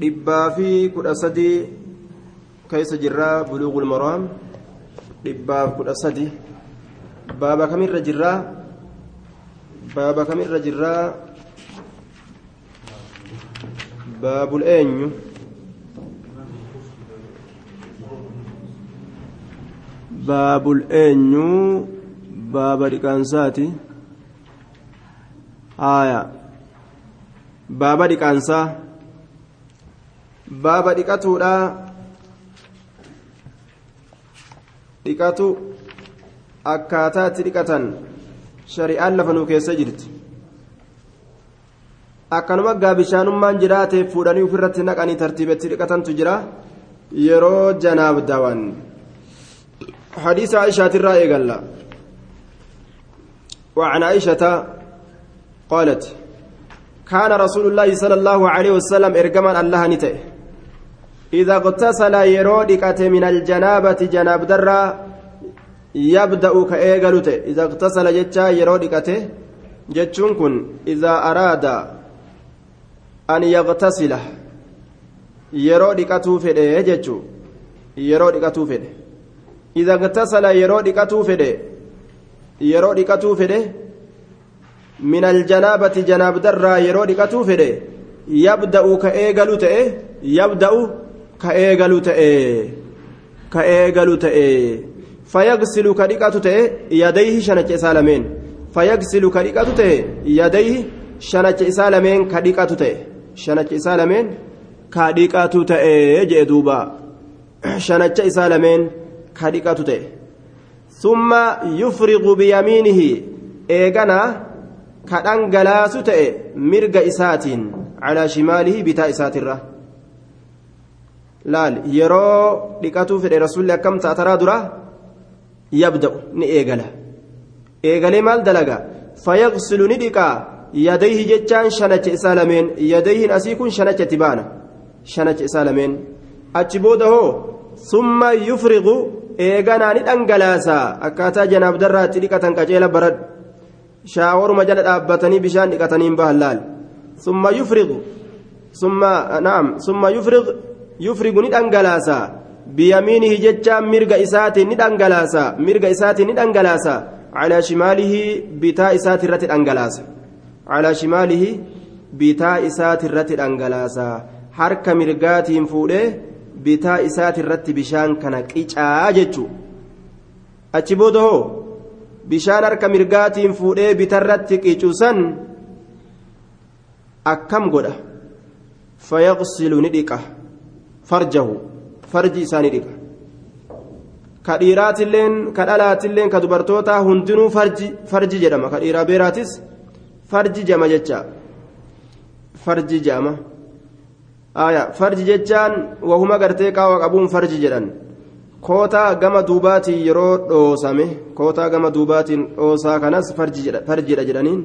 dhibbaa fi kudha sadii keessa jirraa buluugul maraam dhibbaaf kudha sadi baaba kamirra jirraa baaba kamirra jirraa baabul eenyu baabul eenyu baaba dhiqaansaati haaya baaba dhiqaansaa baaba dhiqatuudha dhiqatu akkaataa itti dhiqatan shari'aan lafa nuu keessa jirti akkanuma gaa bishaanummaan jiraateef fuudhanii ofirratti naqanii tartiibatti dhiqatantu jira yeroo janaaf dawan الرأي قال لا وعن عائشة قالت كان رسول الله صلى الله عليه وسلم إرجما الله نته إذا اغتسل يرودك من الجنابة جناب درا يبدأ كأيغلوت إذا اغتسل جتا يرودك جتشون كن إذا أراد أن يغتسل يرودك توفده جتشو يرودك توفده إذا اغتسل يرودك توفده يرودك توفده من الجنابة جناب درا يرودك توفده يبدأ كأيغلوت يبدأ ka eegalu ta'e ka eegalu ta'e. Fayyagsilu ka dhiqatu ta'e yadayhi shanacha isaa lameen. Fayyagsilu ka dhiqatu ta'e yadayhi shanacha isaa lameen ka dhiqatu ta'e. Shanacha isaa lameen ka dhiqatu ta'e jee duuba. Shanacha isaa lameen ka dhiqatu ta'e. Summa yufriqu biyamiinihi eegana ka dhangalaasu ta'e mirga isaatiin calaa shimaalihi bitaa isaatirra laal yeroo dhiqatuu fedhe rasuulli akkam taataraa dura yabda'u ni eegala eegalee maal dalaga fayyaqsilu ni dhiqaa yadayhi jechaan shanacha isaa lameen yadayhiin asii kun shanacha itti baana shanacha isaa lameen achi booda hoo summa yufriqu eeganaa ni dhangalaasa akkaataa janaaf darraa itti dhiqatan qaceela baradhu shaawaruma jala dhaabbatanii bishaan dhiqataniin bahan laal summa yufriqu summa naam summa yufriqu yufrigu ni dhangalaasa. Biyamiinihi jecha mirga isaatiin ni dhangalaasa. Mirga isaatiin ni dhangalaasa. Calaa shimaalihi bitaa isaati irratti dhangalaasa. Calaa shimaalihi bitaa isaati irratti dhangalaasa. Harka mirgaatiin fuudhee bitaa isaati irratti bishaan kana qicaa jechuu achi booda hoo? Bishaan harka mirgaatiin fuudhee bitarratti qicuusan akkam godha? Fayaqsilu ni dhiqa farjahu farji isaanii dhiqa ka dhiiraatilleen ka dhalaatilleen ka dubartootaa hundinuu farji farji jedhama. Ka dhiiraa beeraatis farji jedhama jecha. Farji jedhama aya farji jechaan wahuma gartee qaawa qabuun farji jedhan. Kootaa gama duubaatiin yeroo dhoosame kootaa gama duubaatiin dhoosaa kanas farjidha jedhaniin.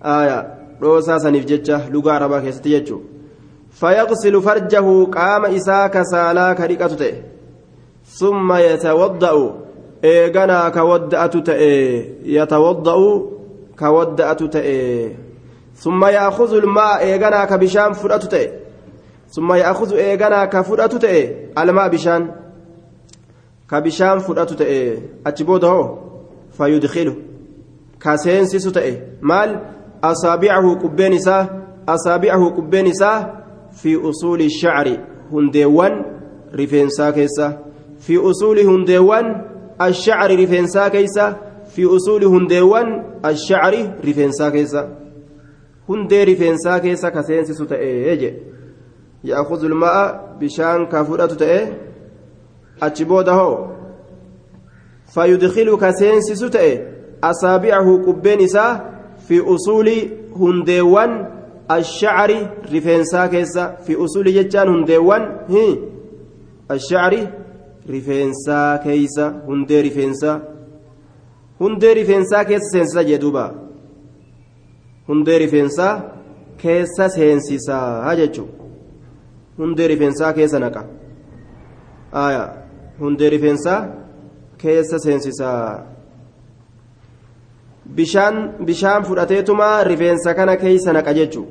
Aya dhoosaa saniif jecha lugaa arabaa keessatti jechuudha فيغسل فرجه قام إساك سالا كريكة ثم يتوضأ. إيغنا كودأت يتوضأ كودأت ثم يأخذ الماء إيغنا كبشان فرأت ثم يأخذ إيغنا كفرأت الماء بشان. كبشان فرأت أتبوده فيدخله. كسينسس مال؟ أصابعه قبين إساه أصابعه قبين إساه في أصول الشعر هندوان رفنسا كيسا. في أصول هندوان الشعر رفنسا كيسا. في أصول هندوان الشعر رفنسا كيسا. هندي رفنسا كيسا كسينسي ستأي يأخذ الماء بشان كافورة تأي أتشبوده فيدخل كسينسي ستأي أصابعه قبين في أصول هندوان الشعر رفنسا كيسا في أصول جتان هندوان هي؟ الشعر رفنسا كيسا هندي رفنسا هندي رفنسا كيسا سينسا جدوبا. هندي رفنسا كيسا سينسيسا هاججو هندي رفنسا كيسا نقا آية. هندي رفنسا كيسا سينسيسا. Bishaan fudhateetuma rifeensa kana keeysa naqa jechu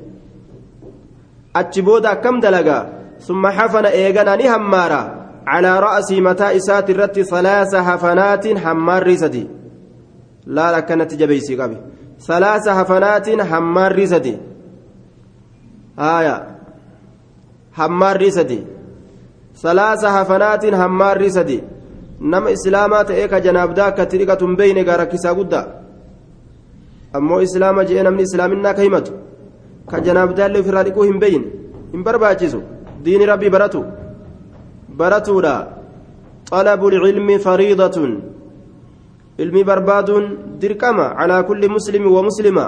achi booda akkam dalagaa summa hafana eegana ni hammaara calaa ra'asii mataa isaati irratti salaasa hafanaatiin hammaarrii sadi laal akkanatti jabeeysii qabe salaasa hafanaatiin hammaarrii sadi haya hammaarrii sadi salaasa hafanaatiin hammaarrii sadi nama islaamaa ta'ee ka janaabdaa akkatti dhiqatu hin beeyne gaa rakkisaa guddaa ammoo islaama je'ee namni islaaminaa ka himatu ka janaabdaallee ofirraa dhiquu hin beeyne hin barbaachisu diini rabbii baratu. Baratuudha. طلب العلم فريضة علمي برباد دركما على كل مسلم ومسلمة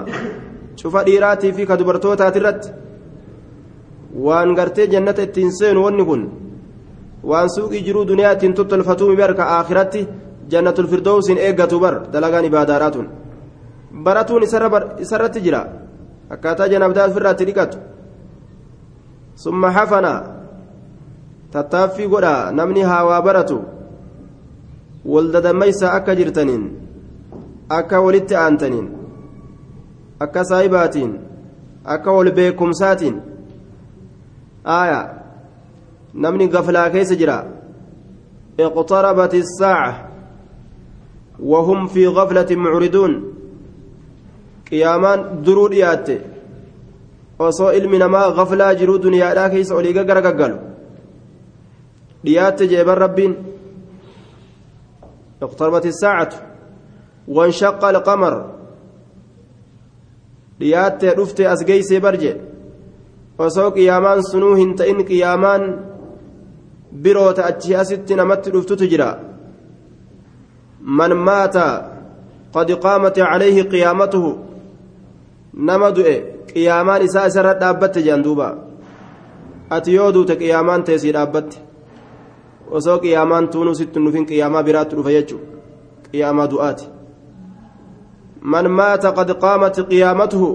شوف ديراتي في كدبرتوتا ترت وان غرتي جنة التنسين ونكن وان سوق جرو دنيا تنتط الفتوم برك آخرتي جنة الفردوس إيقة بر دلغان براتون إسرت جرا أكاتا جنابدات فرات ركت ثم حفنا tattaaffii godha namni haawaa baratu waldadamaysa akka jirtaniin akka walitti aantaniin akka saayibaatiin akka wal beekumsaatiin aaya namni gaflaa keessa jira اقتربت الساعة وهم في غفلة معرضون قيامان درود ياتي osoo ilmi namaa gaflaa jiruu duniyaadhaa keessa olii gaggaraggaggalu dhiyaatte jeeban rabbiin اقتربت الساعة وانشق القمر dhiyaatte dhufte as geeysee barje osoo qiyaamaan sunuu hin ta'in qiyaamaan biroota achi asitti namatti dhuftutu jira man maata qad qaamat calayhi qiyaamatuhu nama du'e qiyaamaan isaa isarra dhaabbatte jedhan duuba. Ati yoo duute qiyaamaan teesii dhaabbatte osoo qiyaamaan tuunuu sitti nufin qiyaamaa biraatti dhufa jechuudha. Qiyaamaa du'aati. Man maata qad qaamat qiyaamatuhu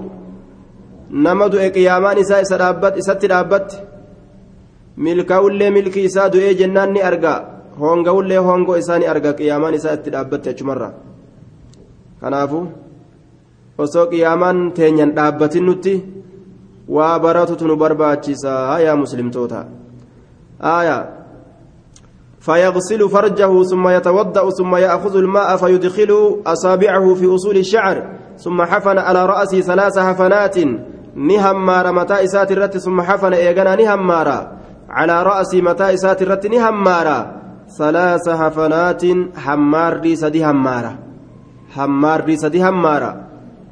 nama du'e qiyaamaan isaa isa dhaabbat isatti dhaabbatte milkaa'ullee milkii isaa du'ee jennaan ni arga hoonga'ullee hoongoo isaa ni arga qiyaamaan isaa itti dhaabbatte achumarra kanaafu osoo qiyaamaan teenyan dhaabbatin nutti waa baratutu nu barbaachisa yaa muslimtoota. Aayaa فيغسل فرجه ثم يتوضأ ثم يأخذ الماء فيدخل أصابعه في أصول الشعر ثم حفن على رأسه ثلاث حفنات نهمار متى إسات الرت ثم حفن إيغانا نهمار على رأس متى إسات الرت نهمار ثلاث حفنات حمار ريس دي همارة حمار ريس دي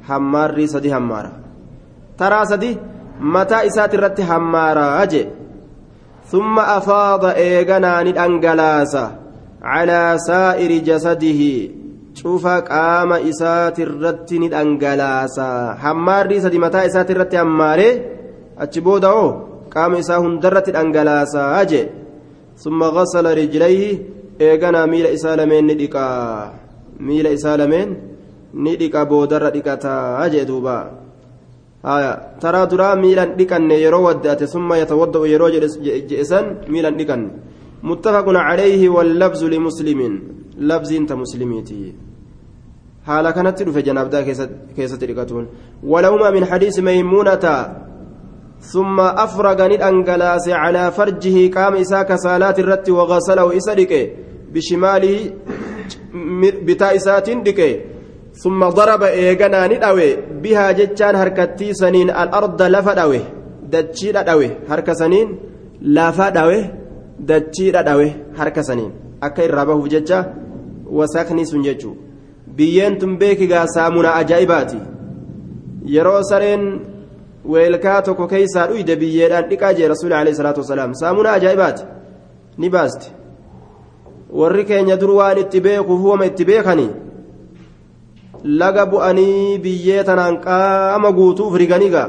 همارة حمار ريس دي همارة ترى سدي متى إسات الرت همارة أجي ثم أفاض إيغانا ندأنجلاس على سائر جسده شوف قام إسات الرت ندأنجلاس حماري سدي متى إسات الرت حماري أتشبودا قام إسا هندرت الأنجلاس أجي ثم غسل رجليه إيغانا ميل إسالمين ندقا ميل إسالمين ندقا بودر ندقا أجي دوبا taraa duraa miilan dhiqanne yeroo waddaate summa yatawadda'u yeroo je'esan miilan dhiqanne muttafaqun calayhi wallabzu limuslimin labziin ta muslimiiti haala kanatti dhufe janaabdaa keessatti dhiqatuun walahumaa min xadiisi maymuunata ثم أفرغ ندأنجلاس على فرجه قام إساك صلاة الرت وغسله إسدك بشماله بتا إسات دكي ثم ضرب إيغانا ندأوي بها جتان هركتي سنين الأرض لفا دأوي دتشي دأوي هرك سنين لفا دأوي دتشي دأوي هرك سنين أكا الرابه جتشا وساكني سنججو biyyeen tun beekigaa saamuna ajaa'ibaati yeroo sareen weelkaa tokko keeysaa dhuyde biyyeedhaan dhiqaa jee rasuuli alayhi salaatu wasalaam saamuna ajaa'ibaati ni baaste warri keenya dur waan itti beekuuf huwama itti beekanii Laga bu'anii biyyee tanaan qaama guutuuf riganiigaa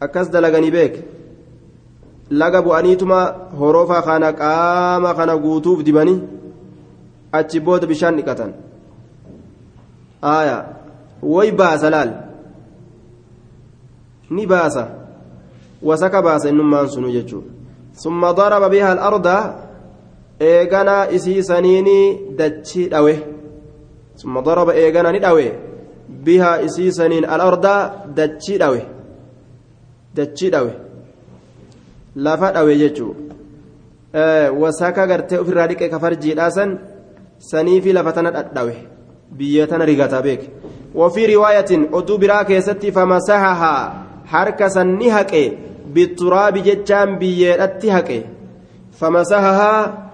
akkas dalaganii beek laga bu'aniituma horofaa kana qaama kana guutuuf dibanii achi booda bishaan dhiqatan way baasa laal ni baasa wasaka baasa innummaan sunu jechuu summa daraba biha alarda eeganaa isii saniini dachii dhawe summa daraba eeganaa ni dhawe biha isii saniin alarda dachii dhawe dachii dhawe lafa dhawe jechuu wasaka gartee ofirraa dhiqe kafarjiidhaa san sanii fi lafa tana dhadhawe biyya tana rigataa beeke وفي رواية أدو برا كيستي فمسحها حركة سني هكي بالتراب جتشان بيّرتي هكي فمسحها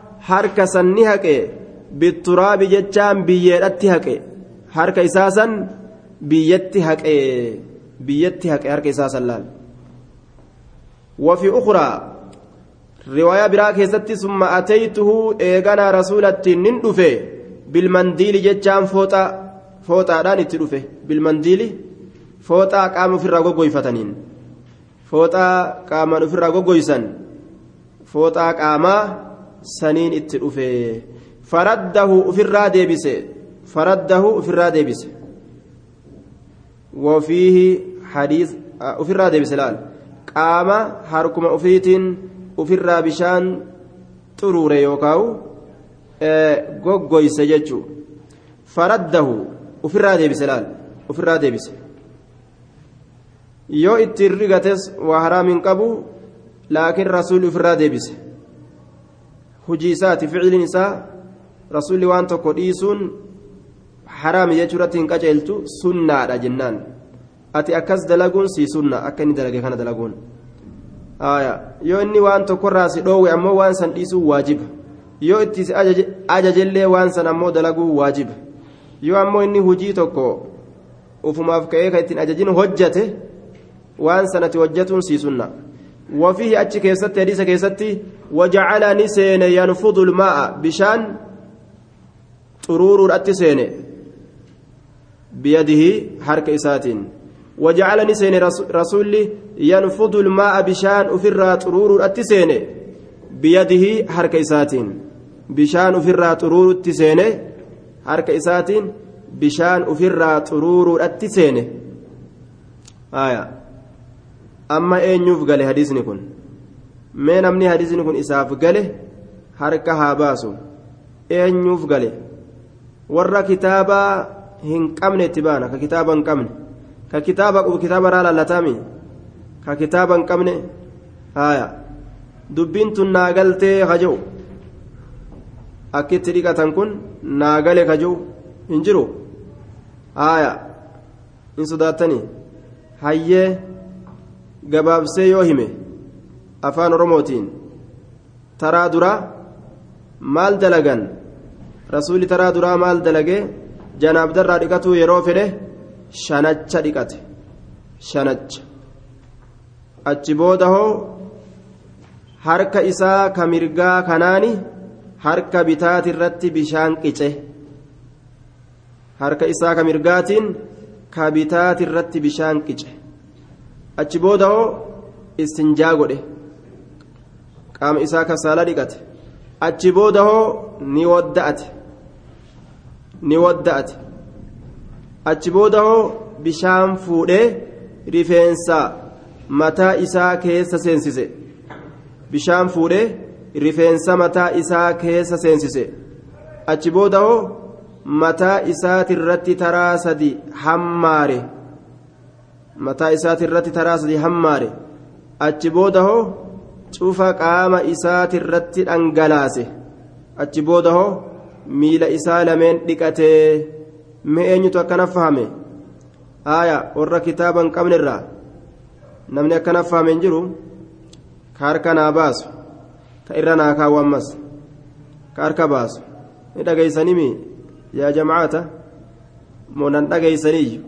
bitturaabi jechaan biyyeedhatti haqe. Harka isaasan biyyatti haqe. Biyyatti haqe harka isaasan laal. Wafi ukuraa riwaayaa biraa keessatti summa ataytuhu eeganaa rasuulattiin nin dhufe bilmandiili jechaan fooxaa fooxaadhaan itti dhufe. Bilmandiili? Fooxaa qaama ofirraa goggoyfataniin. Fooxaa qaamaan ofirraa goggoysan. Fooxaa qaamaa saniin itti dhufe. Faraddahu ofirraa deebise. Faraddahu ofirraa deebise. Wafiihi hadiis ofirraa deebise laal. Qaama harkuma ofiitiin ofirraa bishaan xuruure yookaan goggoyse jechuu. Faraddahu ofirraa deebise laal. Ofirraa deebise. Yoo ittiin rigates waa haraam hin qabu laakiin rasuulli ofirraa deebise. Hujii isaati ficiliin isaa rasuulli waan tokko dhiisuun haraami jechuurratti hin qaceelchu sunnaadha jennaan ati akkas dalaguun sii sunna akka inni dalage kana dalaguun yoo inni waan tokkorraa si dhoowwe ammoo waan san dhiisuun waajiba yoo itti si ajajellee waan san ammoo dalaguu waajiba yoo ammoo inni hujii tokko ufumaaf ka'ee kan ittiin ajajin hojjate waan sanatti hojjatuun sii sunna achi keessatti hadiisa keessatti wajacala ni seene yanfudu lmaa'a bishaan xuruuruudhatti seene biyadihi harka isaatiin. Wajacala ni seene rasulli yanfudu lmaa'a bishaan ufirraa xuruuruudhatti seene biyadihi harka isaatiin. Bishaan ufirraa xuruurutti seene harka isaatiin bishaan ofirraa xuruuruudhatti seene. Amma eenyuuf gale hadiisni kun? Mee namni hadiisni kun isaaf gale harka haa baasu. Eenyuuf gale warra kitaabaa hin qabne itti baana ka kitaaba hin qabne ka kitaaba qabu kitaaba irraa laallatami ka kitaaba hin qabne haya dubbiin tun naa galtee haja'u akkitti dhiqatan kun naagale kajuu hin jiru haaya hin sodaattanii hayyee gabaabsee yoo hime afaan oromootiin taraa duraa maal dalagan rasuulli taraa duraa maal dalagee janaabdarraa dhiqatuu yeroo fedhe shanacha dhiqate. Shanacha. Achi booda hoo harka isaa ka mirgaa kanaani harka bitaati irratti bishaan qice. Harka isaa ka mirgaatiin ka bitaati irratti bishaan qice. Achi booda hoo istinjaa godhe. Qaama isaa ka saala dhiqate. Achi booda hoo ni wadda'ate ni wadda'ate achi booda hoo bishaan fuudhee rifeensa mataa isaa keessa seensise. Bishaan fuudhee rifeensa mataa isaa keessa seensise. Achi booda hoo mataa isaati irratti taraa sadi hammaare. Mataa isaati irratti taraa sadi hammaare. Achi booda hoo cufa qaama isaati irratti dhangalaase. Achi booda hoo miila isaa lameen dhiqatee mee eenyutu akkana fahame aaya warra kitaaba hin qabnerraa namni akkana fahame hin jiru ka harka naa baasu ka irra naa kaawwu ammas ka harka baasu ni dhageeysanimi yaa jamaata moo nan dhageeysaniyyu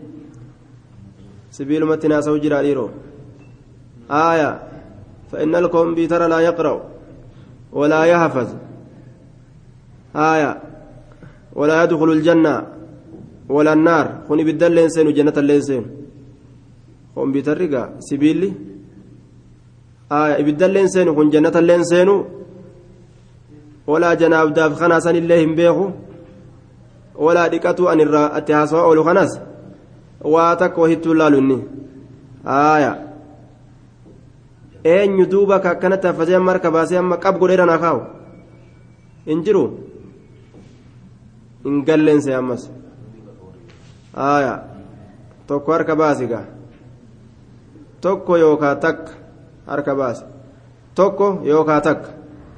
sibiilumatti naasa'u jiraa dhiiroo aaya فإن الكمبيوتر لا يقرأ ولا يحفظ آية ولا يدخل الجنة ولا النار خني بالدل لينسين وجنة لينسين كمبيوتر رقا سبيلي آية بالدل لينسين خن جنة لينسين ولا جناب داف خناسا الله بيخو ولا دقتو أن الرا أتهاسوا أولو خناس واتك وهتو لالني آية eenyu duuba ka akkanatti haffatee amma harka baasee amma qab godheera naa kaa'u hin jiru hin galleense ammas haaya tokko harka baasi gaa tokko yookaa takka harka baase tokko yookaa takka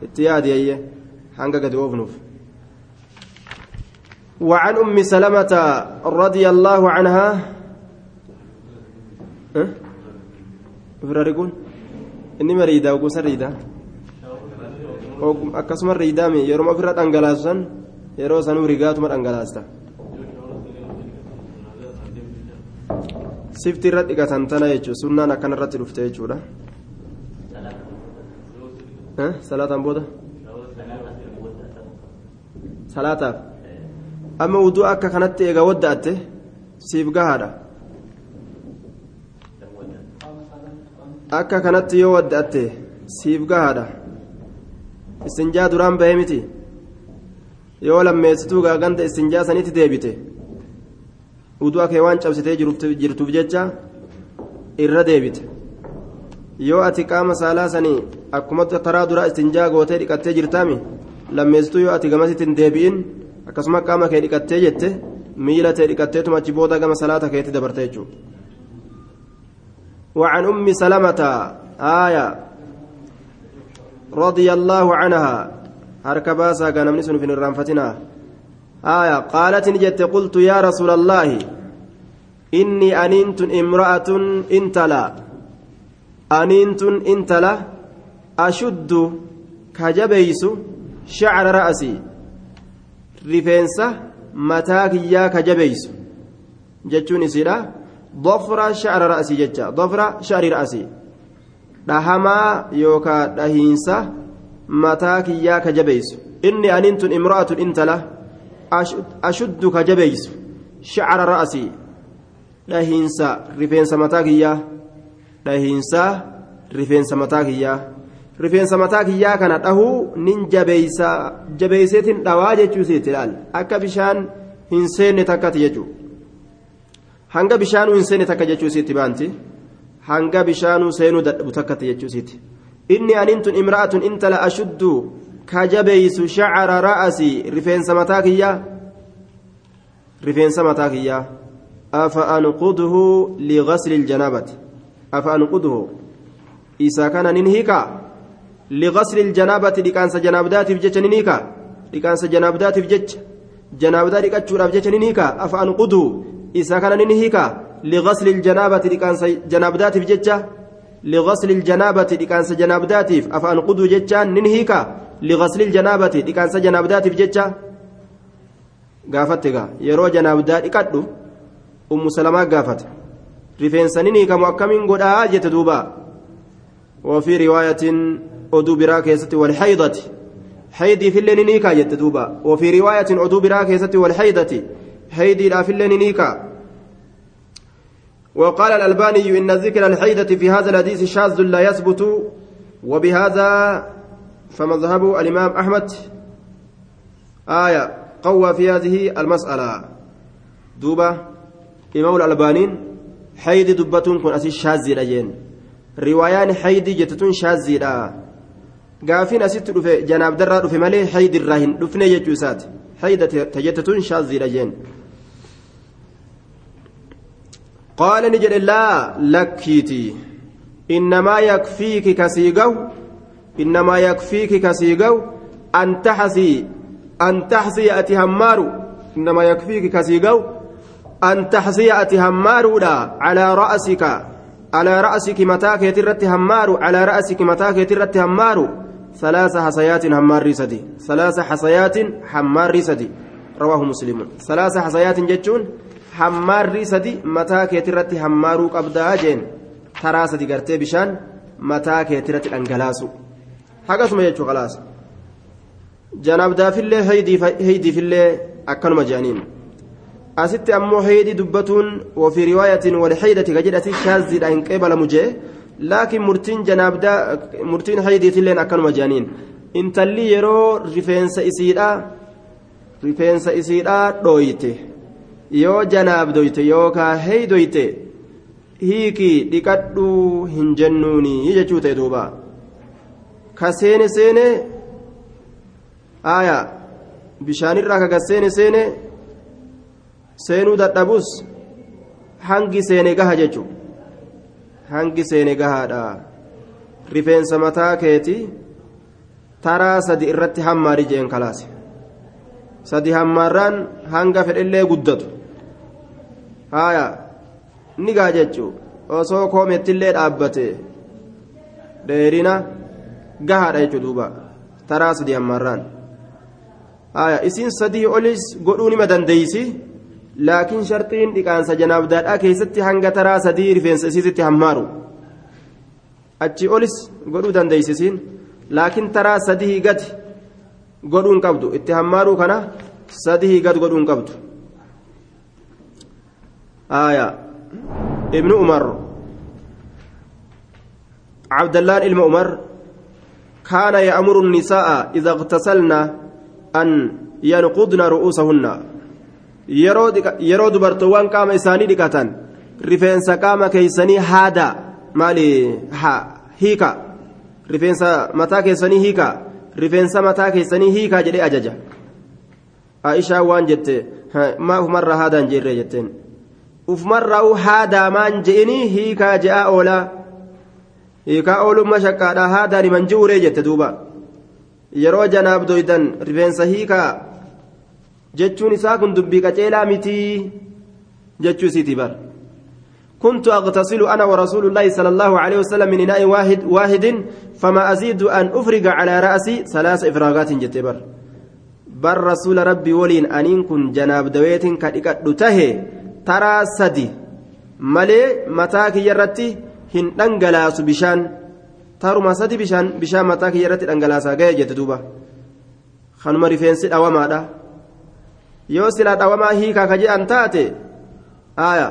itti yaadiyayye hanga gadi oofnuuf وعن أم سلمة رضي الله عنها أه؟ فرارقون إني مريدة وقوس ريدة akkasuma riidaami yeroo ofirra dhangalaasan yeroo sanuu rigaatuma dhangalaasta. Sifti irra dhiqatan tana jechuudha. Sunnaan akkana irratti dhufte jechuudha. Salaataan booda? Salaataaf? Amma uduu akka kanatti eega wadda'atte siif gahaadha. Akka kanatti yoo wadda'atte siif gahaadha. Istinjaa duraan bahee miti yoo lammeessituu gaaganta istinjaa sanitti deebite uduu kee waan cabsitee jirtuuf jecha irra deebite yoo ati qaama saalaa sanii akkuma taraa duraa istinjaa gootee dhiqattee jirtaami lammeessituu yoo ati gamasitti hin deebi'in akkasuma qaama kee dhiqattee jette miila tee dhiqatteetuma achi booda gama salaata keetti dabarte jechuudha. وعن أم سلمة آية رضي الله عنها هركباسا كان من في الرانفتنا آية قالت نجت قلت يا رسول الله إني أننت امرأة انتلا أننت انتلا أشد كجبيس شعر رأسي رفنسة متاك يا كجبيس جتشوني سيرا ضفر شعر رأسي جتشا ضفر شعر رأسي dhahamaa yookaan dhahiinsa mataa kiyyaa ka jabeessu inni anintun imra'atun intala ashuddu ka jabeessu shacra ra'asii dhahiinsa rifeensa mataa kiyyaa dhahiinsa rifeensa mataa kiyyaa rifeensa mataa kiyyaa kana dhahuu nin jabeeysa jabeeyseetiin dhawaa jechuusiitti ilaal akka bishaan hin seenne takkati jechuu hanga bishaanuu hin seenne takka jechuusiitti baanti. hanga bishaanuu seenuu dadhabu takkatti jechuusiiti inni anintun imra'atun intala ashuddu ka jabeeysu shacara ra'asii rifeensa mataa kiyyaa rifeensa mataa kiyyaa afa anquduhu ligasli iljanaabati afa anquduhu isa kana nin hiikaa ligasli iljanaabati dhiqaansa janaabdaatiif jecha nin hiikaa dhiqaansa janaabdaatiif jecha janaabdaa dhiqachuudhaaf jecha nin hiikaa afa anquduhu isa kana nin لغسل الجنابة لكانس جنابدات في جتة لغسل الجنابة لكانس جنابداتف أفأن قدو جتة ننهيكا؟ لغسل الجنابة لكانس جنابدات في جتة قافتك. يرو جنابدات إكادو. أم سلمة قافت. رفين سنيني كمؤكمين قد آجة دوبا. وفي رواية أدو براكيسة والحيضة. حيدي في الليل نيكا جت دوبا. وفي رواية أدو براكيسة والحيضة. حيدي لا في الليل نيكا وقال الألباني إن ذكر الحيدة في هذا الحديث شاذ لا يثبت وبهذا فمذهب الإمام أحمد آية قوى في هذه المسألة. دوبة إمام الألبانين حيد دبتون كن أسي شاذ لجين روايان حيد جتتون شاذ لا. قافين رفي جناب درا رفي مالي حيد الراهن رفني يجوسات. حيدة تجتتون شاذ لجين قال نجد لا لكيتي. إنما يكفيك كسيقو إنما يكفيك كسيقو. أن تحسي أن تحسي أتهمار إنما يكفيك كسيقو. أن تحسي أتهمار لا على رأسك على رأسك متاك يترت همار على رأسك متاك يترت همار ثلاث حصيات همار ريسدي. ثلاث حصيات حمار ريسدي. رواه مسلم. ثلاث حصيات جتون hammaarri sadi mataa keetirratti hammaaruu qabdaa jeen taraa sadi gartee bishaan mataa keetirratti dhangalaasu hagasuma jechuu khalaas janaabdaafillee heydiifillee akkanuma je'aniin asitti ammoo heydii dubbatuun wafii riwaayatiin walheydati ka jedhati shaaziidha hin qeebalamu jee laakiin murtiin janaabdaa murtiin heydiitilleen akkanuma je'aniin intalli yeroo rifeensa isiidhaa rifeensa isiidhaa dhooyite yoo janaabdoyte yookaa heydoyte hiikii dhiqadhuu hin jennuuni jechuu ta'e duuba ka seene seene aya bishaanirraa kaga seene seene seenuu dadhabus hangi seene gaha jechu hangi seene gahaadha rifeensa mataa keeti taraa sadi irratti hammaari jeen kalaase sadi hammaarraan hanga fedhellee guddatu haaya ni gaa jechuu. Osoo koomettillee dhaabbate. Dheerina gahaadha jechuu duuba. Taraa sadi hammaarraan haaya isiin sadii olis godhuu nima dandeeysi laakiin sharxiin dhiqaansa janaabdaadhaa keessatti hanga taraa sadii rifeensa isiisitti hammaaru. Achi olis godhuu dandeeysisiin laakiin taraa sadii gadi godhuun qabdu. Itti hammaaruu kana sadii gad godhuun qabdu آية ابن عمر عبد الله بن عمر كان يأمر النساء إذا اغتسلن أن ينقضن رؤوسهن yeroo dubartoowwan qaama isaanii dhiqatan rifeensa qaama keeysanii haada maali hiika rifeensa mataa keessanii hiika rifeensa mataa keessanii hiikaa jedhee ajaja aishaa waan jette maa ufumarraa haadaan jeerree jetteen ufumarraa haadaa maan je'inii hiikaa je'aa oolaa hiikaa oolumma shaqqaadhaa haadaan himan ji'uree jette duuba yeroo janaab doydan rifeensa hiikaa jechuun isaa kun dubbii qaceelaa mitii jechuu isiiti bar كنت أغتسل أنا ورسول الله صلى الله عليه وسلم من إناء واحد واحد فما أزيد أن أفرغ على رأسي ثلاث إفراغات جتبر بر رسول ربي ولين أنين كن جناب دويت كدك ته ترى سدي ملي متاك يرتي هن دنجلاس بشان ترى سدي بشان بشان متاك يرتي دنجلاسا جاي جتدوبا خنما رفينسي أوامادا yoo silaa dhawamaa hiikaa ka jedhan taate aya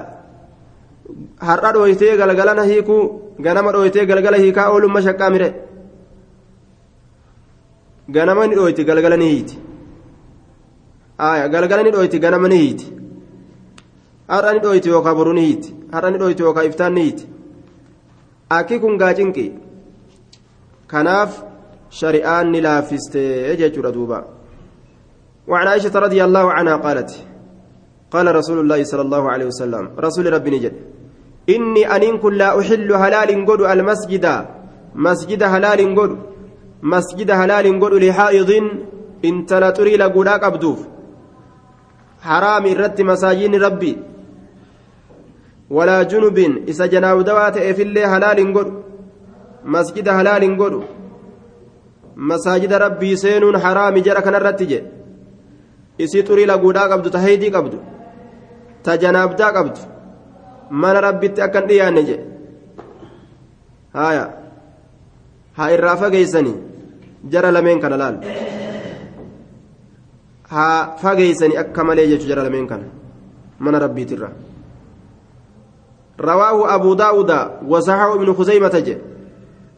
har'a dhooytee galgalana hiikuu ganama dhooytee galgala hiikaa oolumma shaqqaa mire ganama ni dhooyti galgala ni hiiti galgala ni dhooyti ganama ni hiiti har'a ni dhooyti yookaa boru ni hiiti. Har'a ni dhooyti yookaa iftaan ni hiiti. Akki kun gaacinqi. Kanaaf shari'aan ni laaffistee jechuudha duuba. وعن عائشة رضي الله عنها قالت قال رسول الله صلى الله عليه وسلم رسول ربي نجد إني أن كن لا أحل هلال قد المسجد مسجد هلال قد مسجد هلال قد لحائض إن تلتري لقولا قبدوف حرام الرت مساجين ربي walaa junubin isa janaawdawaa ta'eefillee halaal hin godhu. Masjida halaal hin godhu. Masaajida rabbii seenuun haraami jara kanarratti jedhe. Isii xurii laguudhaa qabdu ta haydii qabdu ta janaabdaa qabdu mana rabbitti akkan dhiyaanne jedhe. Haya haa irraa fageeysanii jara lameen kana laal. Haa fageeysanii akka malee jechuu jara lameen kana mana rabbiitirra رواه أبو داود وصححه ابن خزيمة جه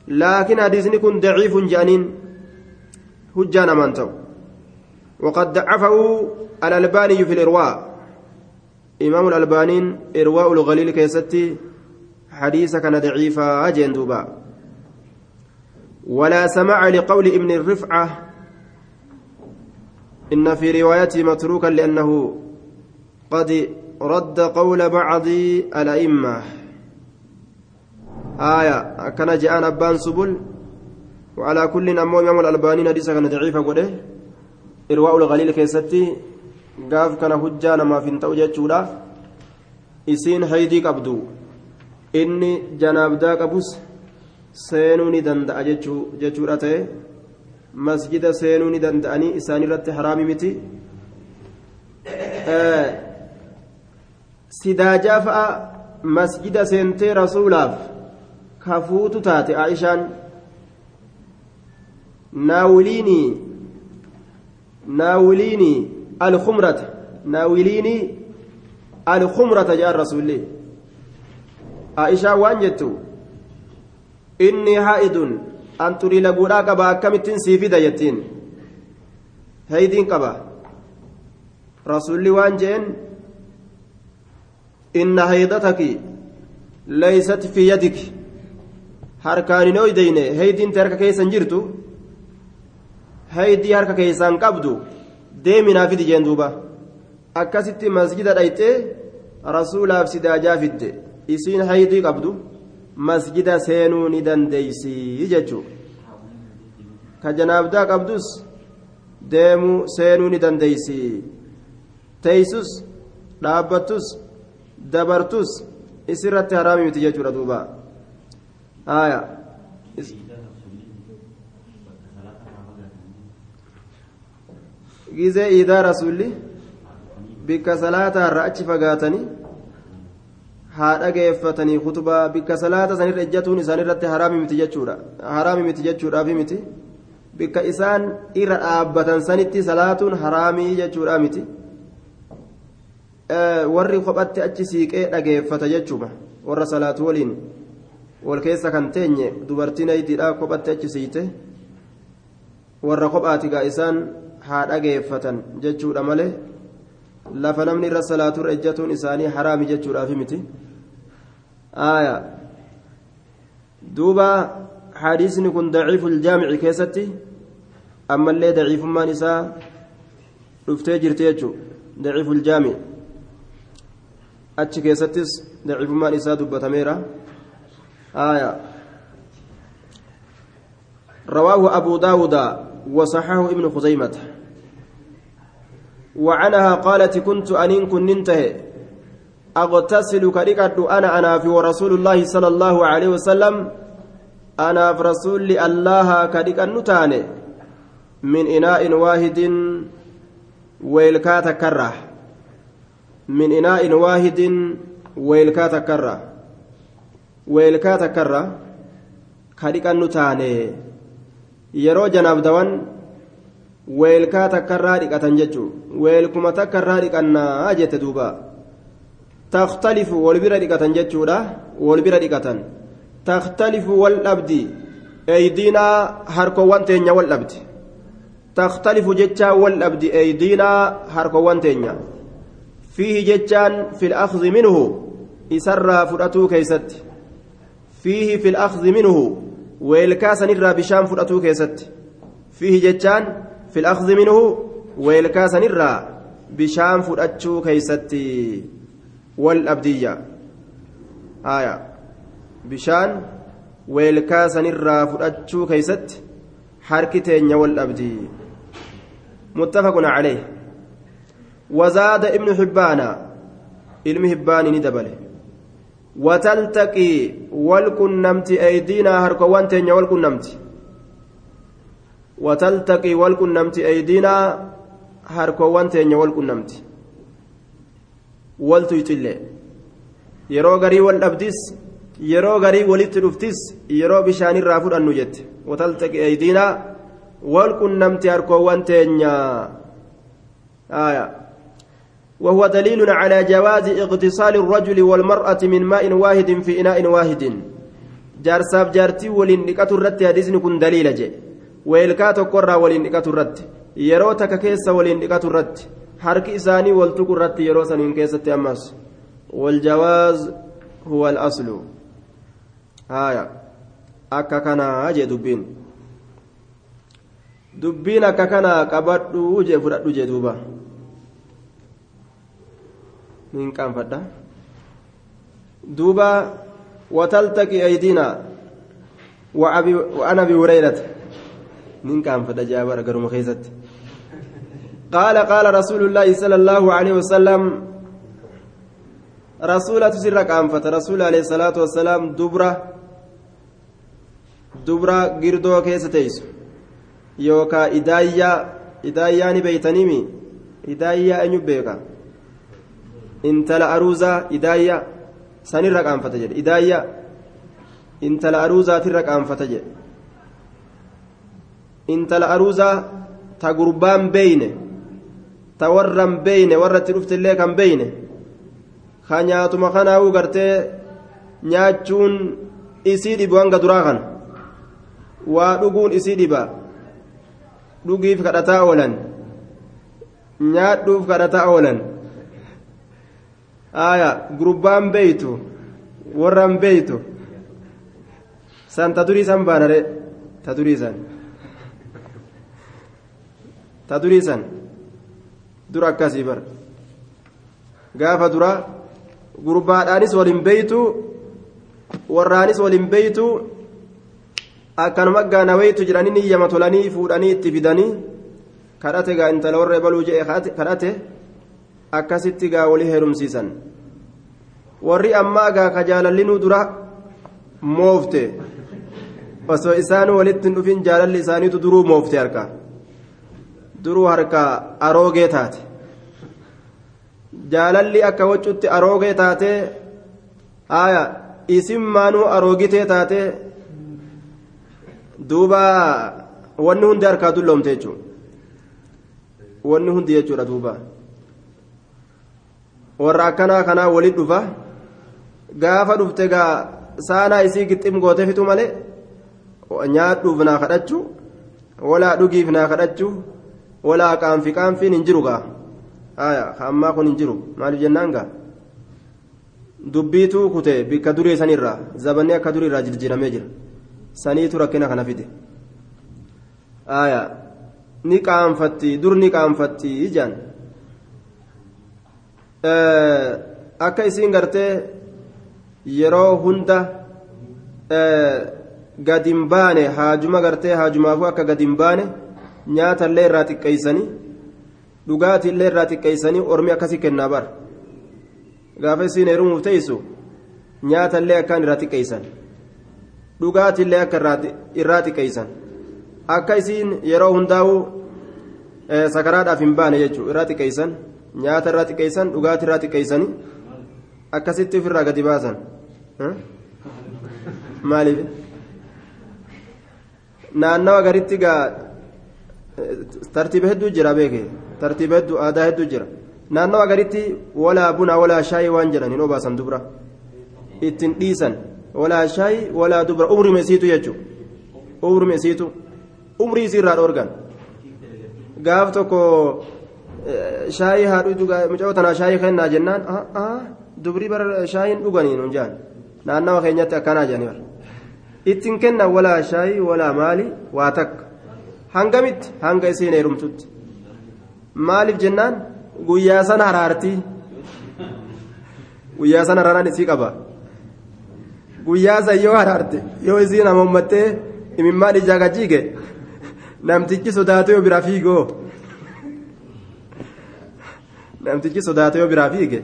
لكن حديثني كن ضعيف جانين هجان من تو. وقد ضعفه الألباني في الإرواء. إمام الألبانين إرواء الغليل كيستي حديث كان ضعيفا أجن دوبا. ولا سمع لقول ابن الرفعة إن في روايته متروكا لأنه قد رد قول بعض الأئمة آية كان جاء أبان سبل وعلى كل أمو إمام الألباني حديث كان ضعيفا قده irwaa'ul galiil keessatti gaaf kana hujjaa namaaf hin ta'u jechuudha isiin haydii qabdu inni janaabdaa qabus seenuu ni danda'a jechuudha ta'e masjida seenuu ni danda'anii isaanirratti haraami miti sidaajaa fa'a masjida seentee rasuulaaf kafuutu taate aishaan. Naawiliinii ناوليني الخمرة ناوليني الخمرة جاء الرسول عائشة وانجتو إني حائد أن تري لقولا قبا كمت سيفيدا يتين هيدين قبا رسول وانجين إن inna haydataki leysat fi yadik. Harkaanin oydeyne heydiinta harka keessan jirtu heydii harka keessan qabdu deeminaa fidi jeen duuba. Akkasitti masjida dhayxee rasuulaaf sidaajaa fidde isiin heydii qabdu masjida seenuu ni dandeeysii jechuu ka janaabdaa qabdus deemuu seenuu ni dandeeysii teeysus dhaabbattus dabartus isirratti haraami miti jechuudha duuba. Aya gizee iidaa rasulli bikka salaataarra achi fagaatanii haa dhageeffatanii kutubaa bikka salaata sanirra ejjatuun isaanirratti haraami miti jechuudha. Haraami miti jechuudhaafi miti. Bikka isaan irra dhaabbatan sanitti salaatuun haraamii jechuudha miti warri kophatti achi siiqee dhageeffata jechuudha. Warra salaatu waliin wal keessa kan teenye dubartiin aydiidhaa kophatti achi siite warra kophaatigaa isaan haa dhageeffatan jechuudha malee lafa namni irra salaaturra ejjatuun isaanii haraami jechuudhaafi miti. Aayaa duuba hadiisni kun daciifu iljaamici keessatti ammallee daciifummaan isaa dhuftee jirti jechuudha. Daciifu iljaamici achi keessattis daciifummaan isaa dubbatameera. Aayaa رواه أبو داود وصححه ابن خزيمة وعنها قالت كنت أنين كن ننتهي أغتسل كريكت أنا أنا في ورسول الله صلى الله عليه وسلم أنا في رسول الله كريك النتاني من إناء واحد ويلكات كره من إناء واحد ويلكات كره ويلكات takkarraa dhiqatan jechuu weelkuma takkarraa dhiqannaa jette duuba takhtalifu wal bira dhiqatan jechuudha wal bira dhiqatan takhtalifu wal dhabdi eeydiinaa harkowwan teenya wal dhabdi takhtalifu jechaa wal dhabdi eeydiinaa harkowwan teenya fiihi jechaan fil akhzi minhu isarraa fudhatuu keeysatti fiihi fil akhzi minhu weelkaa sanirraa bishaan fudhatuu keessatti fiihi jechaan fil akhzi minhu weelkaa sanirraa bishaan fudhachuu keeysatti wal dhabdiyya haya bishaan weelkaa sanirraa fudhachuu keeysatti harki teenya wal dhabdi muttafaqun caleyh وزاد ابن حبان علم حبان ندبله وتلتقي والكنمت أيدينا هركوان تنيا والكنمت وتلتقي والكنمت أيدينا هركوان تنيا والكنمت garii wal dhabdis yeroo garii walitti dhuftis yeroo bishaanirraa fudhannu jette wataltaqi aydiinaa wal qunnamti harkoowwan teenya وهو دليل على جواز اغتسال الرجل والمرأة من ماء واحد في إناء واحد. جارساب جارتي ولين نكاتو الرت حديثني كن دليل جي. ويلكاتو قرى ولين نكاتو الرت يرو تككيس ولين نكاتو الرت حرك إساني والتقو الرت يرو سنين كيسة أماس والجواز هو الأصل. آية. أكا كان أجي دبين. دبين أكا كان قبضوا جي فرأت جي دوبا. من كان فدا دوبا وتلتقي أيدينا وأبي وأنا أبي هريرة من كان فدا جابر قرم خيزت قال قال رسول الله صلى الله عليه وسلم رسولة سر كانفت رسول عليه الصلاة والسلام دبرة دبرة قردو كيس تيس يوكا إدايا إدايا بيتنيمي إدايا أن يبيكا intala aruuzaa idaayya sanirra qaanfata jedhe idaayya intala aruuzaatirra qaanfata jedhe intala aruuzaa ta gurbaan beeyne ta warran beeyne warra itti dhuftillee kan beeyne ka nyaatuma kanaa'uu gartee nyaachuun isii dhibu hanga duraa kana waa dhuguun isii dhiba dhugiif kadhataa oolan nyaadhuuf kadhataa oolan aya gurbaan beeytu warran beeytu. San ta durii san baanare ta durii san ta durii san dura akkasii bar gaafa dura gurbaadhaanis waliin beeytu warraanis waliin beeytu akkanuma gaanawaytu jedhanii niyyama tolanii fuudhanii itti fidanii kadhate gaa intala warra baluu jedhe kadhate akkasitti gaa walii heerumsiisan. Warri ammaa gaa ka jaalallinuu dura moofte osoo isaan walitti hin dhufin jaalalli isaaniitu duruu moofte harka. Duruu harka aroogee taate. Jaalalli akka waccutti aroogee taate aya isin maanuu aroogitee taate duuba wanni hundi harkaa dulloomte jechuudha. Hundi jechuudha duuba warra akkanaa kanaa walit dhufa gaafa dhufte gaa saanaa isii gixxim gootee fitu malee nyaadhuuf naa kadhachuu walaa dhugiif naa kadhachuu walaa qaanfi qaanfiin hin jiru gaa. Ammaa kun hin jiru. Maaliif jennaan gaa? Dubbiituu kute bikka durii sanirraa zabanni akka durii irraa jijjiiramee jira. Saniitu rakkina kana fide. Ni qaanfatti dur ni qaanfatti ijaan akka isiin gartee yeroo hunda gadi hin baane haajuma gartee haajumaafuu akka gadi hin baane nyaata illee irraa xiqqeeysanii dhugaatii illee irraa xiqqeeysanii ormi akkasii kennaa bara. Gaafa isiin heerumuuf teessu nyaata illee akkaan irraa xiqqeeysan dhugaatii illee akka irraa xiqqeeysan akka isiin yeroo hundaa'u sakaraadhaaf hin baane jechuudha irraa xiqqeeysan nyaata irraa xiqqeeysan dhugaatii irraa xiqqeeysanii akkasitti ofirraa gadi baasan maaliif naannawa garitti gaa tartiiba hedduu jira beeke tartiiba hedduu aadaa hedduu jira naannawa garitti walaa buna walaa shaayii waan jedhan hin obaasan dubra ittiin dhiisan walaa shaayii walaa dubra umrima isiitu jechuudha umrima isiitu umrii isiirraa dhoorgan gaaf tokko shaayii haadhu mucaa tanaa shaayii kennaa jennaan dubrii bara shaayiin dhuganii nuun jaan. Naannawa keenyatti akkanaa jedhanii ittiin kennan walaa shaayii walaa maali? Waa takka. Hangamitti hanga isiin heerumtutti. Maaliif jennaan? Guyyaa sana haraartii. Guyyaa sana hararaan isii qaba. Guyyaa san yoo haraarte yoo isiin hamoommattee imimmaan ijaa gajiige. Namtichi sodaatee yoo biraa fiigoo namtichi sodaatee yoo biraa fiige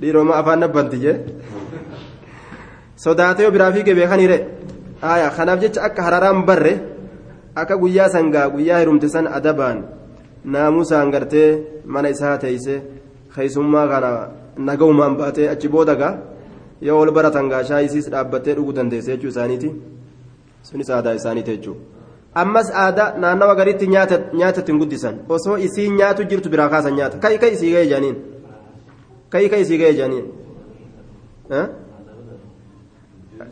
dhiiroma afaan nabbanti jee sodaatee biraa fiige beekaniire aya kanaaf jecha akka hararaan barre akka guyyaa sangaa guyyaa hirumte san adabaan naamusaan gartee mana isaa teeyse keeysummaa kana nagaumaan baatee achi booda gaa yoo ol baratan gaa shaayisiis dhaabbattee dhuguu dandeesse jechuu isaaniiti sunis aadaa isaaniiti jechuu ammas aadaa naannawa garitti nyaata ittiin guddisan. Osoo isiin nyaatu jirtu biraa kaasan nyaata. Kai kai isii ga'e jaaniin? Kai kai isii ga'e jaaniin?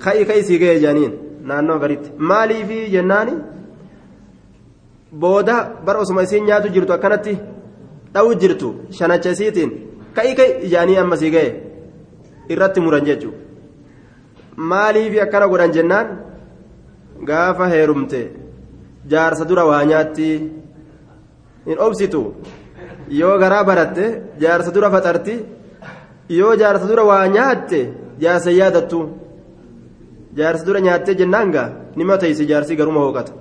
Kai kai isii ga'e jaaniin? Naannawa garitti maaliifi jennaani? Booda bar osuma isiin nyaatu jirtu akkanatti dha'u jirtu shanacha isiitiin kai kai ijaanii amma sii ga'e irratti muran jechuudha. Maaliifi akkana godhan jennaan? Gaafa heerumte jaarsa dura waa nyaatti hin obsitu. Yoo garaa baratte jaarsa dura faxarti. Yoo jaarsa dura waa nyaatte jaarsa yaadattu. Jaarsa dura nyaattee jennaan gaa nima teessi jaarsi garuma hooqata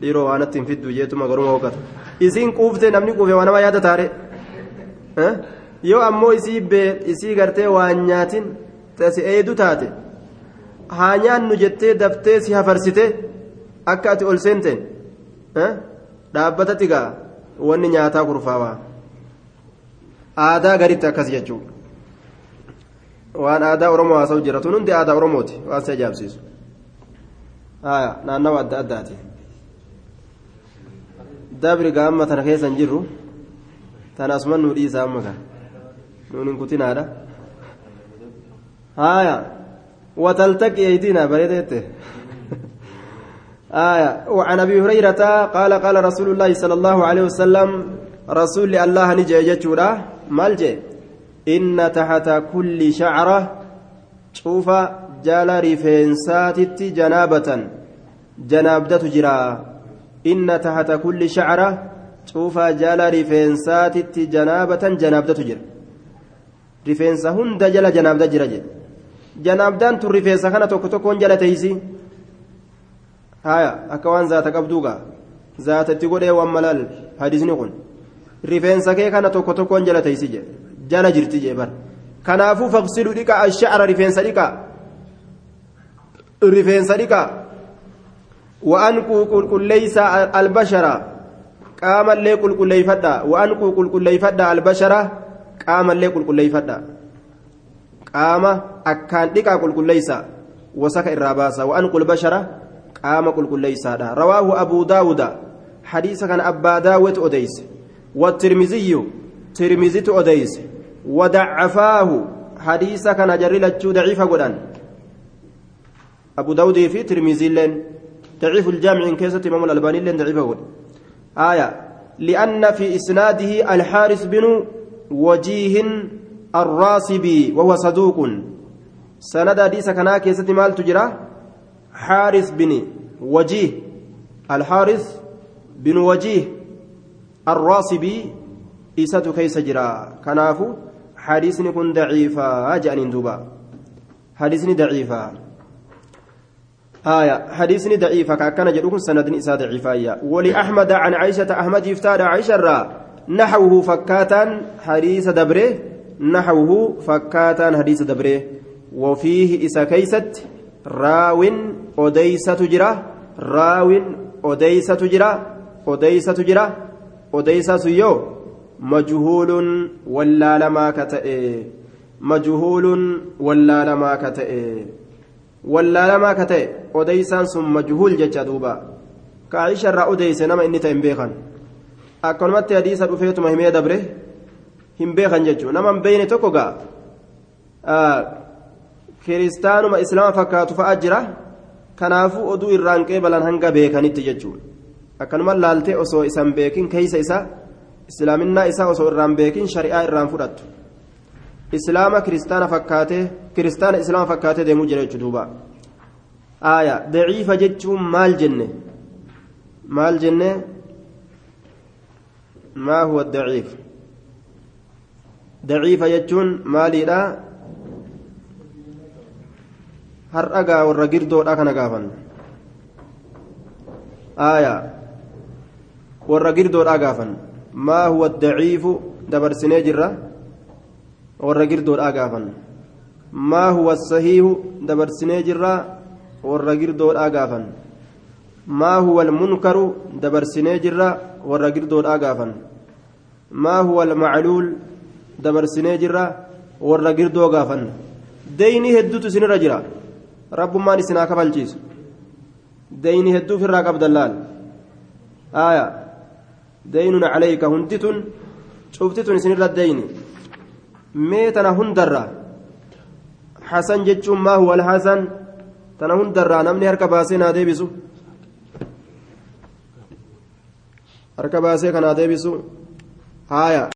dhiiroo waan ittiin fiddu jeetuma garuma hooqata isiin quufte namni quufe waa nama yaada taare yoo ammoo isii isii gartee waa nyaatin si eedu taate. Haa nyaannu jettee daftee si hafarsite akka ati ol seenteen dhaabbatatti gaa wanni nyaataa kurfaawaa aadaa garitti akkas jechuudha waan aadaa oromoo haasa'u jira tun hundi aadaa oromooti waan si ajaa'ibsiisu naannawa adda addaati dabri gaa amma tana keessa hin jirru tana asuma nuu dhiisaa amma kan nuun hin kutinaadha haaya wataltaqi eydina bareedeette آية. وعن أبي هريرة قال قال رسول الله صلى الله عليه وسلم رسول الله نجي جتورا مالجي إن تحت كل شعرة شوف جال رفنسات جنابة جنابدة جرا. إن تحت كل شعرة شوف جال رفنسات جنابة جنابدة جرا. رفنس هند جل جنابدة جرا rifeensa kana tokko tokkoon jala teeysi haya akka waan zaata qabduugaa zaata itti godhee waan malaal hadisni kun rifeensa kee kana tokko tokkoon jala teeysi je jala jirti jee bar kanaafuu faqsilu dhiqa ashacra rifeensa dhiqa rifeensa dhiqa وأنقوا قلقليسا البشرة قام اللي قلقليفدا وأنقوا قلقليفدا البشرة قام اللي قلقليفدا قام أكان ديكا قلقليسا وسك الراباسا وأنقوا البشرة قام قلقليسا رواه أبو داود حديث كان أبا داود أديس والترمذي ترمذي أديس ودعفاه حديث كان جري لتشو ضعيف قدان أبو داود في ترمذي لين ضعيف الجامع إن كيسة إمام الألباني لين ضعيف قد آية لأن في إسناده الحارث بن وجيه الراسبي وهو صدوق سند حديث كان كيسة مال تجرى حارث بن وجيه الحارث بن وجيه الراسبي إسات كيس جرى كنافو حديثني كن ضعيفا. أجأني دوبا حديثني ضعيفا. آية. حديثني ضعيفة كأكنا جدوكم سندني إسا ضعيفة ولأحمد عن عائشة أحمد يفتاد عائشة را. نحوه فكاتا حديث دبره. نحوه فكاتا حديث دبره. وفيه إسا كيست راو أديسة تجرى راو أديسة تجرى أديسة تجرى أديسة سيو مجهول ولا لما كتئ مجهول ولا لما كتئ wallaalamaa ka ta'e odeysaan sun majhuul jecha duuba ka aisha irraa odeyse nama inni ta'e hin beekan akkanumatti hadiisa dhufeetuma himee dabre hin beekan jechuu nama hin beeyne tokko gaa kiristaanuma islaama fakkaatu fa'a jira kanaafuu oduu irraan qeebalan hanga beekanitti jechuu akkanuma laaltee osoo isan beekin keeysa isa islaaminaa isaa osoo irraan beekin shari'aa irraan fudhattu islaama kiristaana fakkaatee kiristaana islaama fakkaatee deemuu jira jechuudha duuba aaya daciifa jechuun maal jenne maal jenne maa huwa daciif daciifa jechuun maaliidha har'agaa warra girdoodha kana gaafan aaya warra girdoodha gaafan maa huwa daciifu dabarsinee jirra warra girdoodhaa gaafan maa huwa sahiihu dabarsinee jirraa warra girdoodhaa gaafan maa huwa almunkaru dabarsinee jirra warra girdoodhaa gaafan maa huwa almacluul dabarsinee jirra warra girdoo gaafan deynii hedduutu isinirra jira rabbummaan isinaa kabalchiisu deynii hedduu ofirraa qabdan laal aya deynun calayka hunditun cuftitun isinirra deyni mee tana hundarra hasan jechuun maa huwa tana hundarraa namni harka baasee naa deebisu harka baasee kanaa deebisu haaya